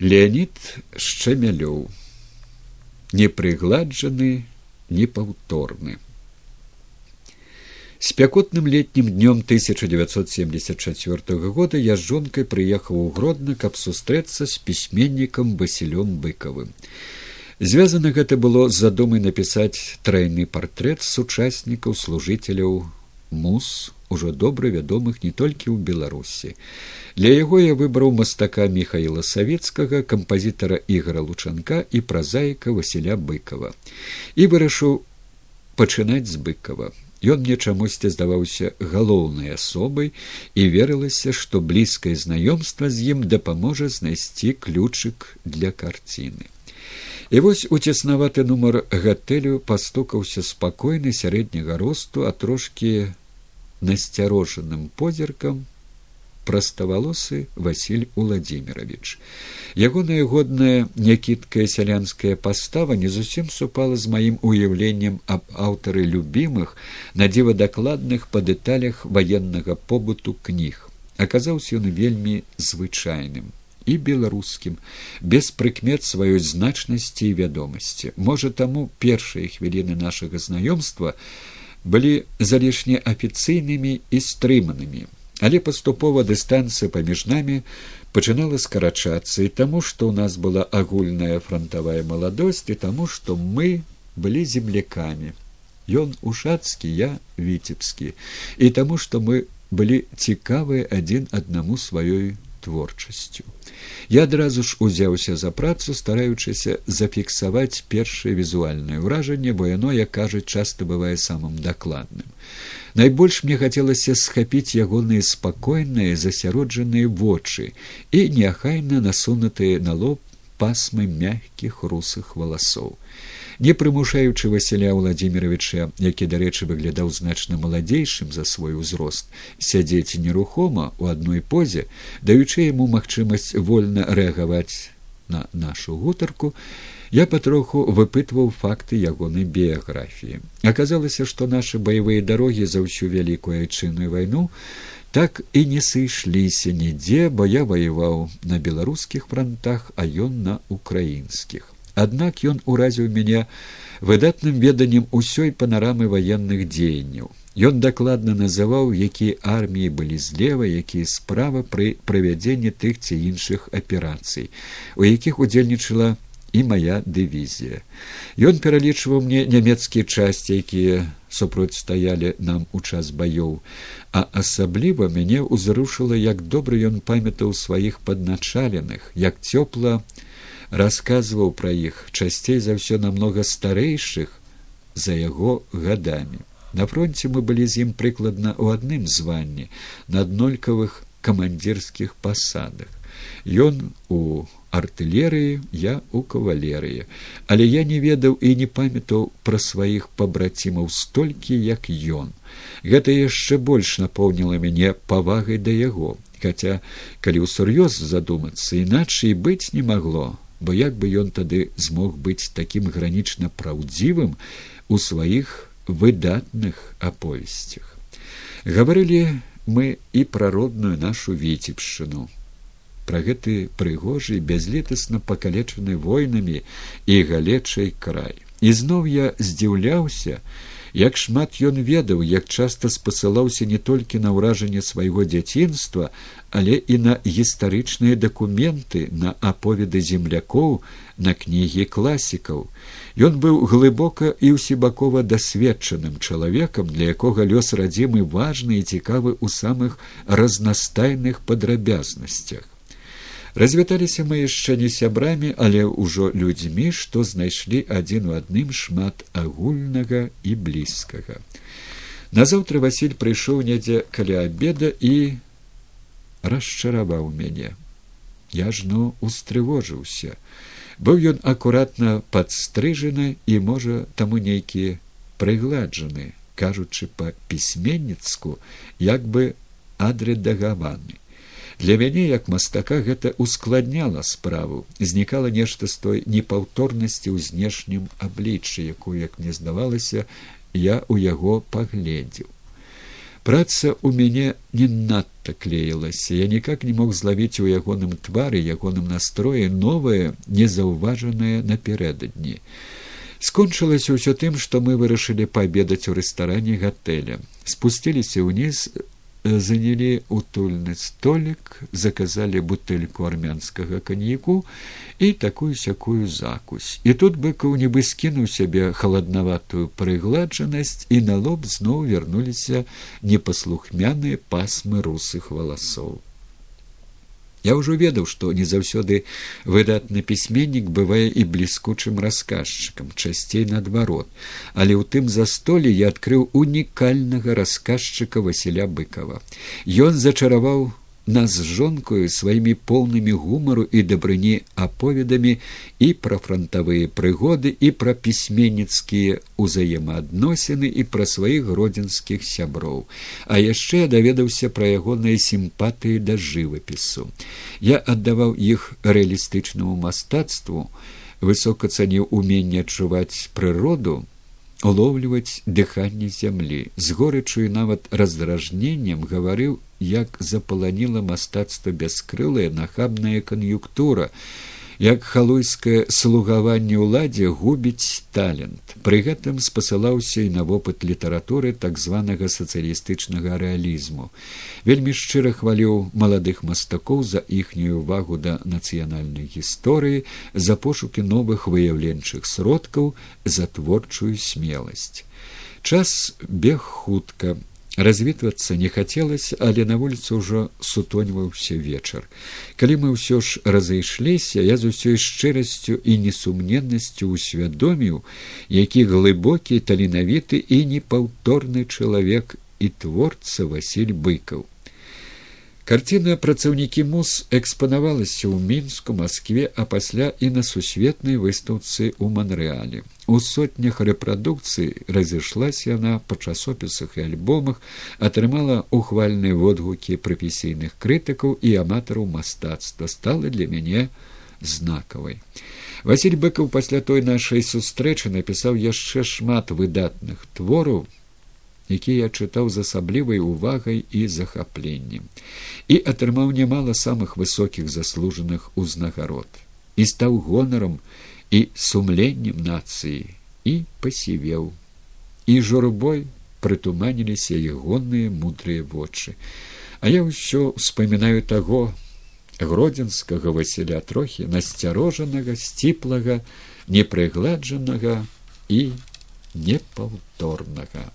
Леонид шчамялёў непрыгладжаны непаўторны спякотным летнім днём 1974 года я з жонкай прыехаў у гродна каб сустрэцца з пісьменнікам васілём быкавым звязана гэта было з задумай напісаць трайны партрэт сучаснікаў служыцеляў мус ужо добра вядомых не толькі ў беларусі. Для яго я выбраў мастака михаила савецкага кампазітара ігора лучанка і празаіка васіля быкова і вырашыў пачынаць з быкова ён мне чамусьці здаваўся галоўнай асобай і верылася што блізкае знаёмства з ім дапаможа знайсці ключык для карціны. І вось у цеснаваты нумар гатэлю пастукаўся спакойны сярэдняга росту, а трошкі насцярожаным позіркам праставалосы Васіль Уладзімірович. Ягоная годная някіткая сялянская пастава не зусім супала з маім уяўленнем аб аўтары любімых, надзіва дакладных па дэталях ваеннага побыту кніг. Аказаўся ён вельмі звычайным беларускім без прыкмет сваёй значнасці і вядомасці можа таму першыя хвіліны нашага знаёмства былі залішне афіцыйнымі і стрыманымі але паступова дыстанцыя паміж намі пачынала скарачацца і таму што ў нас была агульная фронтавая маладосць і таму што мы былі землякамі. Ён ушацкі я віцебскі. І таму што мы былі цікавыя адзін аднаму сваёй творчасцю. Я адразу ж узяўся за працу, стараючыся зафіксаваць першае візуальнае ўражанне, бо яно, як кажуць, часта бывае самым дакладным. Найбольш мне хацелася схапіць ягоныя спакойныя засяроджаныя вочы і неахайна насунутыя на лоб пасмы мягкіх русых валасоў не прымушаючы васіля владимировича які дарэчы выглядаў значна маладзейшым за свой узрост. Сядзець нерухома у адной позе даючы яму магчымасць вольна рэагаваць на нашу гутарку я патроху выпытваў факты ягонай біяграфіі. Аказалася што нашы баявыя дарогі за ўсю вялікую айчынную вайну так і не сышліся нідзе бо я ваяваў на беларускіх фронтах а ён на украінскіх аднак ён уразіў мяне выдатным веданнем усёй панарамы ваенных дзеянняў ён дакладна называў якія арміі былі злева якія справа пры правядзенні тых ці іншых аперацый у якіх удзельнічала і моя дывізія. Ён пералічваў мне нямецкія часці якія супрацьстаялі нам у час баёў. А асабліва мяне ўзрушыла як добра ён памятаў сваіх падначаленых як цёпла расказваў пра іх часцей за ўсё намнога старэйшых за яго гадамі на фронте мы былі з ім прыкладна ў адным званні на аднолькавых камандзірскіх пасадах ён у артылерыі я у кавалерыі але я не ведаў і не памятаў пра сваіх пабрацімаў столькі як ён. Гэта яшчэ больш напоўніла мяне павагай да яго. Хаця калі ўсур'ёз задумацца іначай быць не магло бо як бы ён тады змог быць такім гранічна праўдзівым у сваіх выдатных аповесцях? Гаварылі мы і пра родную нашу віцебшчыну. Пра гэты прыгожы бязлетасна пакалечаны войнамі і галечай край. Ізноў я здзіўляўся як шмат ён ведаў як часта спасылаўся не толькі на ўражанне свайго дзяцінства але і на гістарычныя дакументы на аповеды землякоў на кнігі класікаў. Ён быў глыбока і ўсебакова дасведчаным чалавекам для якога лёс радзімы важны і цікавы ў самых разнастайных падрабязнасцях развіталіся мы яшчэ не сябрамі але ўжо людзьмі што знайшлі адзін у адным шмат агульнага і блізкага. Назаўтра василь прыйшоў недзе каля обеда і расчараваў мяне. Я ж ну устрывожыўся. Быў ён акуратна падстрыжаны і можа таму нейкі прыгладжаны кажучы па пісьменніцку як бы адрэдагаваны для мяне як мастака гэта ускладняла справу знікала нешта з той непаўторнасці ў знешнім абліччы якую як мне здавалася я у яго пагледзеў Праца ў мяне не надта клеілася. Я ніяк не мог злавіць у ягоным твары, ягоным настроі новае, незаўважанае напярэдадні. Скончылася ўсё тым, што мы вырашылі паабедаць у рэстаране гатэля. Спусціліся ўніз занялі утульны столик заказалі бутэльку армянскага каньяку і такую сякую закусь. І тут быкаў нібы скінуў сябе халаднаватую прыгладжанасць і на лоб зноў вярнуліся непаслухмяныя пасмы русых валасоў Я ўжо ведаў, што не заўсёды выдатны пісьменнік бывае і бліскучым расказчыкам, часцей наадварот, але ў тым застолі я адкрыў унікальнага расказчыка Васіля быкова. Ён зачараваў нас з жонкою сваімі поўнымі гумару і дабрыні аповедамі і пра франтавыя прыгоды і пра пісьменніцкія ўзаемаадносіны і пра сваіх гродзенскіх сяброў. А яшчэ я даведаўся пра ягоныя сімпатыі да жывапісу. Я аддаваў іх рэалістычнаму мастацтву высока цаніў уменне адчуваць прыроду уловліваць дыханне зямлі. З горычу і нават раздражненнем гаварыў як запаланіла мастацтва бяскрылая нахабная кан'юктура як халуйскае слугаванне ўладзе губіць талент. Пры гэтым спасылаўся і на вопыт літаратуры так званага сацыялістычнага рэалізму. Вельмі шчыра хваліў маладых мастакоў за іхнюю увагу да нацыянальнай гісторыі за пошукі новых выяўленчых сродкаў за творчую смеласць. Час бег хутка развітвацца не хацелася але на вуліцу ўжо сутоньваўся вечар. Калі мы ўсё ж разышліся я з усёй шчырасцю і несумненнасцю усвядоміў які глыбокі таленавіты і непаўторны чалавек і творца василь быкаў. Карціна працаўнікі мус экспанавалася ў мінску москве а пасля і на сусветнай выстаўцы ў манрэале у сотнях рэпрадукцый разышлася яна па часопісах і альбомах атрымала ухвальныя водгукі прафесійных крытыкаў і аматараў мастацтва стала для мяне знакавай. Василь быкаў пасля той нашай сустрэчы напісаў яшчэ шмат выдатных твораў які я чытаў з асаблівай увагай і захапленнем і атрымаў нямала самых высокіх заслужаных узнагарод. І стаў гонарам і сумленнем нацыі і пасівеў і журбой прытуманіліся ягоныя мудрыя вочы. А я ўсё успамінаю таго гродзенскага васіля трохі насцярожанага сціплага непрыгладжанага і непаўторнага